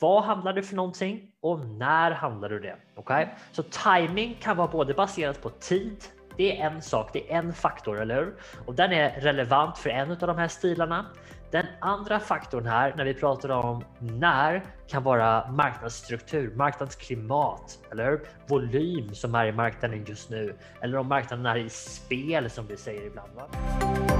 Vad handlar du för någonting och när handlar du det? Okay? Så timing kan vara både baserat på tid, det är en sak, det är en faktor, eller hur? Och den är relevant för en av de här stilarna. Den andra faktorn här när vi pratar om när kan vara marknadsstruktur, marknadsklimat, eller hur? Volym som är i marknaden just nu eller om marknaden är i spel som vi säger ibland. Va?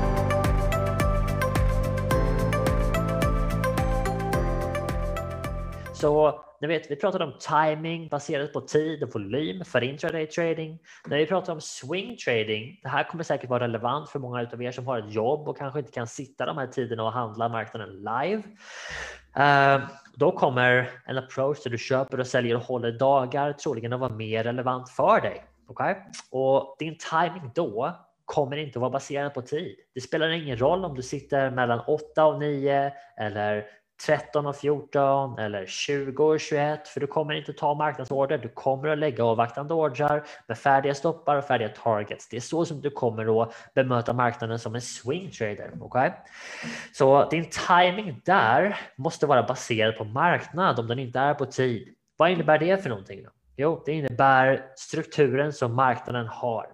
Så ni vet, vi pratade om timing baserat på tid och volym för intraday trading. När vi pratar om swing trading, det här kommer säkert vara relevant för många av er som har ett jobb och kanske inte kan sitta de här tiderna och handla marknaden live. Uh, då kommer en approach där du köper och säljer och håller dagar troligen att vara mer relevant för dig. Okay? Och din timing då kommer inte att vara baserad på tid. Det spelar ingen roll om du sitter mellan 8 och 9 eller 13 och 14 eller 20 och 21 för du kommer inte ta marknadsorder. Du kommer att lägga avvaktande ordrar med färdiga stoppar och färdiga targets. Det är så som du kommer att bemöta marknaden som en swing trader. Okay? Så din timing där måste vara baserad på marknad om den inte är på tid. Vad innebär det för någonting? Då? Jo, det innebär strukturen som marknaden har.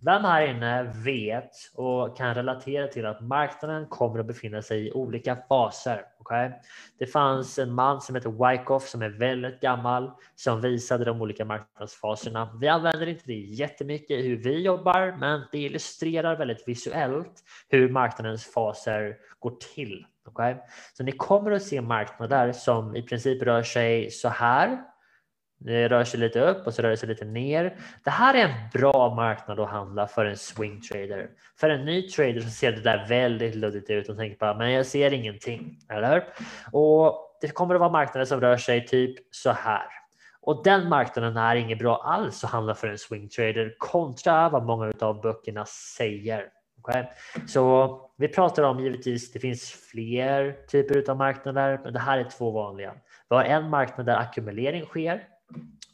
Vem här inne vet och kan relatera till att marknaden kommer att befinna sig i olika faser? Okay? Det fanns en man som heter Wyckoff som är väldigt gammal som visade de olika marknadsfaserna. Vi använder inte det jättemycket i hur vi jobbar, men det illustrerar väldigt visuellt hur marknadens faser går till. Okay? Så ni kommer att se marknader som i princip rör sig så här det rör sig lite upp och så rör det sig lite ner. Det här är en bra marknad att handla för en swing trader. För en ny trader så ser det där väldigt luddigt ut och tänker bara, men jag ser ingenting, eller Och det kommer att vara marknader som rör sig typ så här. Och den marknaden är inget bra alls att handla för en swing trader kontra vad många av böckerna säger. Okay? Så vi pratar om givetvis, det finns fler typer av marknader, men det här är två vanliga. Vi har en marknad där ackumulering sker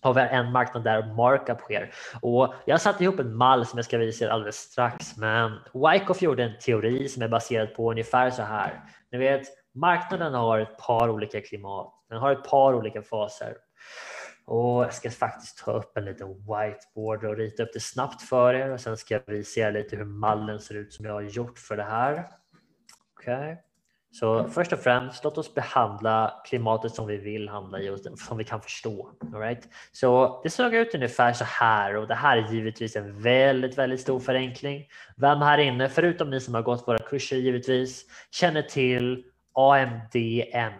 har vi en marknad där markup sker. Och jag satte ihop en mall som jag ska visa er alldeles strax, men Wyckoff gjorde en teori som är baserad på ungefär så här. Ni vet, marknaden har ett par olika klimat. Den har ett par olika faser. Och jag ska faktiskt ta upp en liten whiteboard och rita upp det snabbt för er och sen ska jag visa er lite hur mallen ser ut som jag har gjort för det här. Okej. Okay. Så först och främst, låt oss behandla klimatet som vi vill handla i och som vi kan förstå. All right? Så det såg ut ungefär så här och det här är givetvis en väldigt, väldigt stor förenkling. Vem här inne, förutom ni som har gått våra kurser givetvis, känner till AMDM?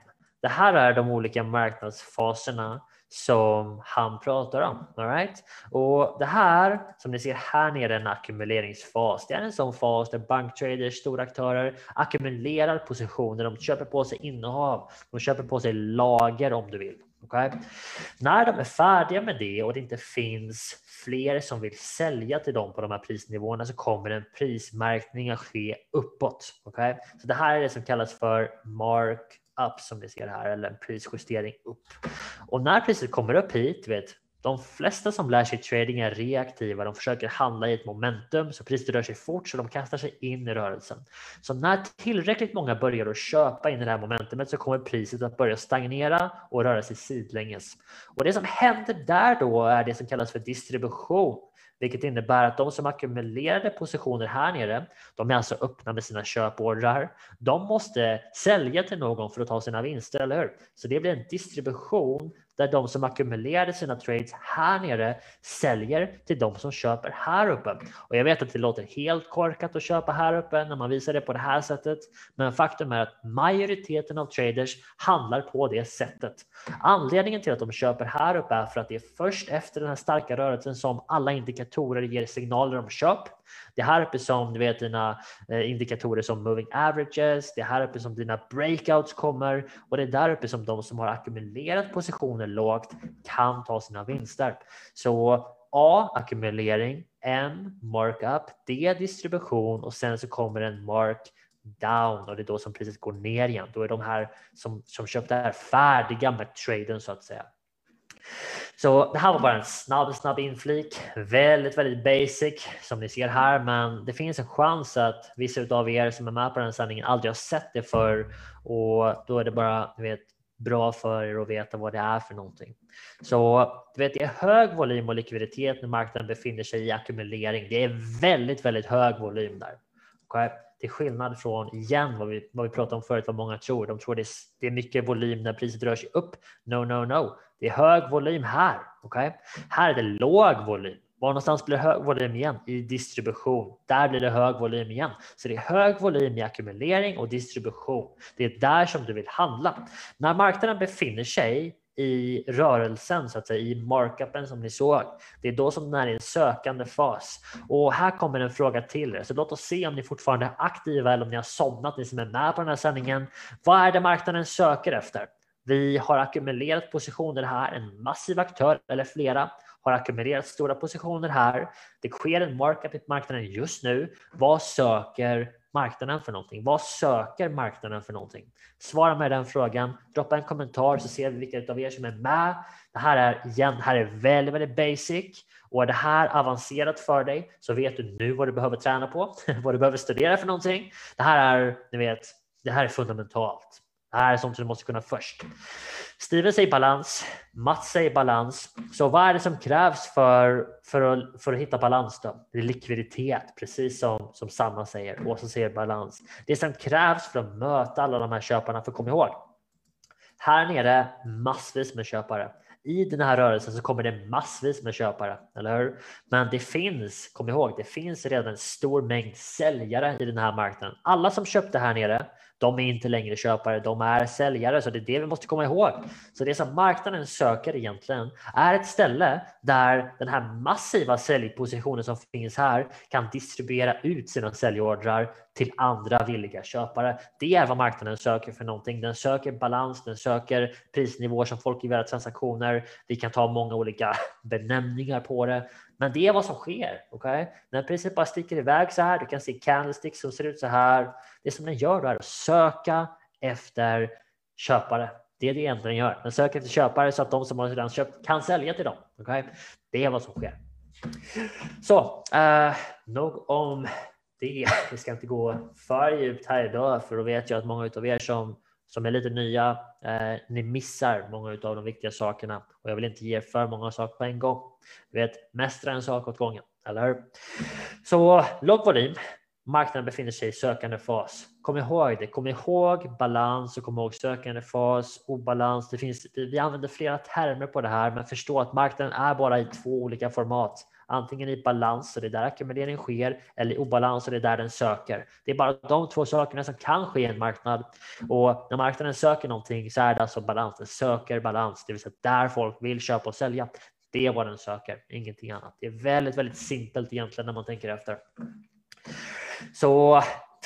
Det här är de olika marknadsfaserna som han pratar om. All right? Och det här som ni ser här nere är en ackumuleringsfas. Det är en sån fas där banktraders, stora aktörer ackumulerar positioner. De köper på sig innehav. De köper på sig lager om du vill. Okay? När de är färdiga med det och det inte finns fler som vill sälja till dem på de här prisnivåerna så kommer en prismärkning att ske uppåt. Okay? Så det här är det som kallas för mark up som vi ser här eller en prisjustering upp. Och när priset kommer upp hit, vet, de flesta som lär sig trading är reaktiva. De försöker handla i ett momentum så priset rör sig fort så de kastar sig in i rörelsen. Så när tillräckligt många börjar att köpa in i det här momentumet så kommer priset att börja stagnera och röra sig sidlänges. Och det som händer där då är det som kallas för distribution vilket innebär att de som ackumulerade positioner här nere, de är alltså öppna med sina köpordrar. De måste sälja till någon för att ta sina vinster, eller hur? Så det blir en distribution där de som ackumulerade sina trades här nere säljer till de som köper här uppe. Och jag vet att det låter helt korkat att köpa här uppe när man visar det på det här sättet. Men faktum är att majoriteten av traders handlar på det sättet. Anledningen till att de köper här uppe är för att det är först efter den här starka rörelsen som alla indikatorer ger signaler om köp. Det är här uppe som du vet dina eh, indikatorer som moving averages. Det är här uppe som dina breakouts kommer och det är där uppe som de som har ackumulerat positioner lågt kan ta sina vinster. Så A ackumulering, M, markup, D distribution och sen så kommer en mark down och det är då som priset går ner igen. Då är de här som, som köpte är färdiga med traden så att säga. Så det här var bara en snabb, snabb inflik. Väldigt, väldigt basic som ni ser här, men det finns en chans att vissa av er som är med på den här sändningen aldrig har sett det förr och då är det bara, ni vet, bra för er att veta vad det är för någonting. Så du vet, det är hög volym och likviditet när marknaden befinner sig i ackumulering. Det är väldigt, väldigt hög volym där. Okay? Till skillnad från igen vad vi, vad vi pratade om förut, vad många tror. De tror det är, det är mycket volym när priset rör sig upp. No, no, no. Det är hög volym här. Okay? Här är det låg volym. Var någonstans blir det hög volym igen? I distribution. Där blir det hög volym igen. Så det är hög volym i ackumulering och distribution. Det är där som du vill handla. När marknaden befinner sig i rörelsen, så att säga, i markupen som ni såg. Det är då som den är i en sökande fas. Och här kommer en fråga till er, så låt oss se om ni fortfarande är aktiva eller om ni har somnat, ni som är med på den här sändningen. Vad är det marknaden söker efter? Vi har ackumulerat positioner här, en massiv aktör eller flera har ackumulerat stora positioner här. Det sker en markup i marknaden just nu. Vad söker marknaden för någonting? Vad söker marknaden för någonting? Svara med den frågan. Droppa en kommentar så ser vi vilka av er som är med. Det här är igen, det här är väldigt, väldigt basic och är det här avancerat för dig så vet du nu vad du behöver träna på, vad du behöver studera för någonting. Det här är, ni vet, det här är fundamentalt. Det här är sånt du måste kunna först. Steven säger balans, Mats säger balans. Så vad är det som krävs för, för, att, för att hitta balans då? Det är likviditet, precis som, som Sanna säger. Åsa säger balans. Det som krävs för att möta alla de här köparna, för kom ihåg, här nere massvis med köpare. I den här rörelsen så kommer det massvis med köpare, eller hur? Men det finns, kom ihåg, det finns redan en stor mängd säljare i den här marknaden. Alla som köpte här nere de är inte längre köpare, de är säljare. Så det är det vi måste komma ihåg. Så det som marknaden söker egentligen är ett ställe där den här massiva säljpositionen som finns här kan distribuera ut sina säljordrar till andra villiga köpare. Det är vad marknaden söker för någonting. Den söker balans, den söker prisnivåer som folk vill göra transaktioner. Vi kan ta många olika benämningar på det, men det är vad som sker. Okay? När priset bara sticker iväg så här, du kan se candlesticks som ser ut så här. Det som den gör då är att söka efter köpare. Det är det egentligen den gör. Den söker efter köpare så att de som har redan köpt kan sälja till dem. Okay? Det är vad som sker. Så uh, nog om det. Vi ska inte gå för djupt här idag, för då vet jag att många av er som som är lite nya. Eh, ni missar många av de viktiga sakerna och jag vill inte ge för många saker på en gång. Du vet, mästra en sak åt gången, eller hur? Så låg volym. Marknaden befinner sig i sökande fas. Kom ihåg det. Kom ihåg balans och kom ihåg sökande fas, obalans. Det finns, vi använder flera termer på det här, men förstå att marknaden är bara i två olika format antingen i balans och det är där ackumulering sker eller i obalans och det är där den söker. Det är bara de två sakerna som kan ske i en marknad och när marknaden söker någonting så är det alltså balans. Den söker balans, det vill säga där folk vill köpa och sälja. Det är vad den söker, ingenting annat. Det är väldigt, väldigt simpelt egentligen när man tänker efter. Så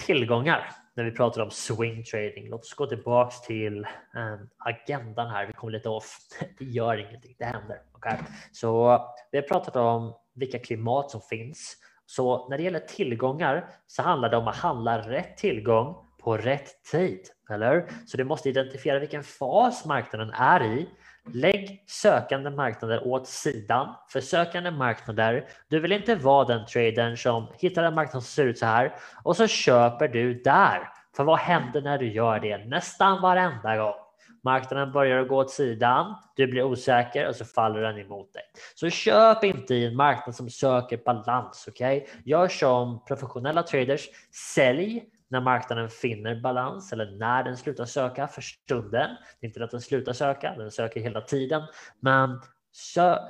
tillgångar när vi pratar om swing trading. Låt oss gå tillbaks till um, agendan här. Vi kommer lite off. Det gör ingenting, det händer. Okay? Så vi har pratat om vilka klimat som finns. Så när det gäller tillgångar så handlar det om att handla rätt tillgång på rätt tid, eller Så du måste identifiera vilken fas marknaden är i. Lägg sökande marknader åt sidan för sökande marknader. Du vill inte vara den tradern som hittar en marknad som ser ut så här och så köper du där. För vad händer när du gör det? Nästan varenda gång. Marknaden börjar gå åt sidan, du blir osäker och så faller den emot dig. Så köp inte i en marknad som söker balans. Okay? Gör som professionella traders, sälj när marknaden finner balans eller när den slutar söka för stunden. Det är inte att den slutar söka, den söker hela tiden. Men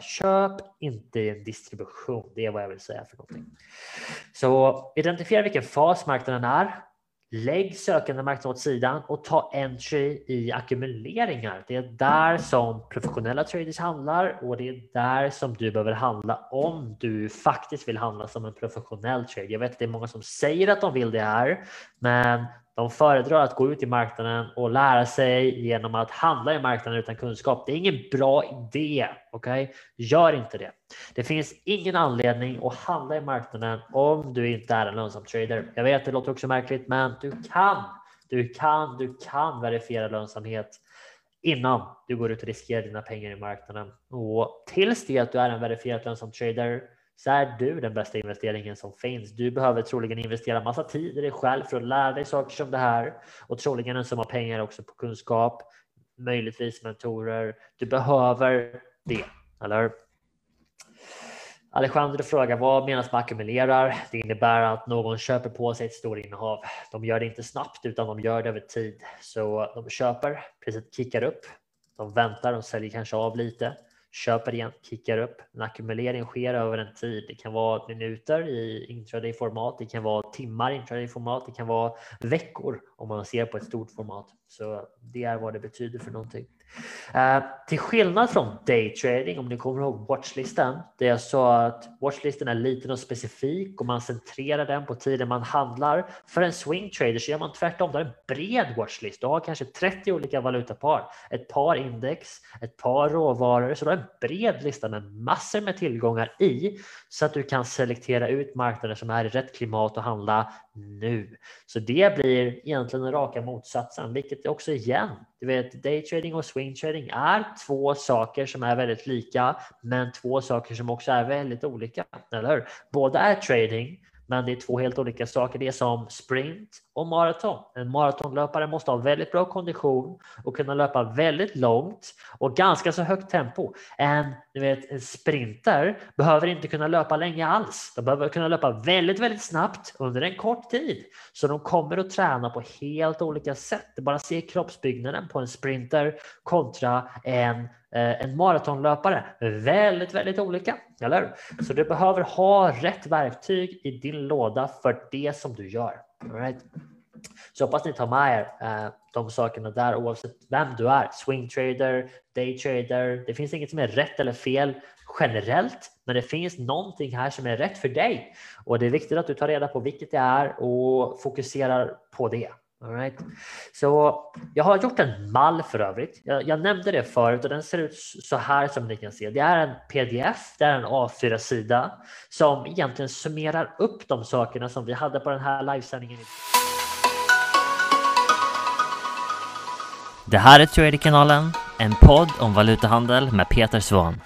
köp inte i en distribution, det är vad jag vill säga för någonting. Så identifiera vilken fas marknaden är, Lägg sökande marknad åt sidan och ta entry i ackumuleringar. Det är där som professionella traders handlar och det är där som du behöver handla om du faktiskt vill handla som en professionell trader. Jag vet att det är många som säger att de vill det här, men de föredrar att gå ut i marknaden och lära sig genom att handla i marknaden utan kunskap. Det är ingen bra idé. Okej, okay? Gör inte det. Det finns ingen anledning att handla i marknaden om du inte är en lönsam trader. Jag vet, det låter också märkligt, men du kan. Du kan, du kan verifiera lönsamhet innan du går ut och riskerar dina pengar i marknaden. Och tills det att du är en verifierat lönsam trader så är du den bästa investeringen som finns. Du behöver troligen investera massa tid i dig själv för att lära dig saker som det här och troligen en summa pengar också på kunskap. möjligtvis mentorer. Du behöver det, eller Alexander frågar vad menas med ackumulerar? Det innebär att någon köper på sig ett stort innehav. De gör det inte snabbt utan de gör det över tid. Så de köper, priset kickar upp. De väntar, de säljer kanske av lite köper igen, kickar upp. En ackumulering sker över en tid. Det kan vara minuter i intraday-format, det kan vara timmar i intraday-format, det kan vara veckor om man ser på ett stort format. Så det är vad det betyder för någonting. Uh, till skillnad från daytrading, om ni kommer ihåg watchlisten, där jag sa att watchlisten är liten och specifik och man centrerar den på tiden man handlar. För en swingtrader så gör man tvärtom, du har en bred watchlist. Du har kanske 30 olika valutapar, ett par index, ett par råvaror, så du har en bred lista med massor med tillgångar i så att du kan selektera ut marknader som är i rätt klimat att handla nu. Så det blir egentligen den raka motsatsen, vilket också igen, du vet, daytrading och swingtrading är två saker som är väldigt lika, men två saker som också är väldigt olika, eller hur? Båda är trading, men det är två helt olika saker. Det är som sprint och maraton. En maratonlöpare måste ha väldigt bra kondition och kunna löpa väldigt långt och ganska så högt tempo. En, du vet, en sprinter behöver inte kunna löpa länge alls. De behöver kunna löpa väldigt, väldigt snabbt under en kort tid. Så de kommer att träna på helt olika sätt. Det Bara se kroppsbyggnaden på en sprinter kontra en Eh, en maratonlöpare. Väldigt, väldigt olika, eller Så du behöver ha rätt verktyg i din låda för det som du gör. right? Så hoppas ni tar med er eh, de sakerna där oavsett vem du är. Swing trader, day trader. Det finns inget som är rätt eller fel generellt, men det finns någonting här som är rätt för dig och det är viktigt att du tar reda på vilket det är och fokuserar på det. All right. Så jag har gjort en mall för övrigt. Jag, jag, nämnde det förut och den ser ut så här som ni kan se. Det är en pdf, det är en A4-sida som egentligen summerar upp de sakerna som vi hade på den här livesändningen. Det här är Traderkanalen, en podd om valutahandel med Peter Svahn.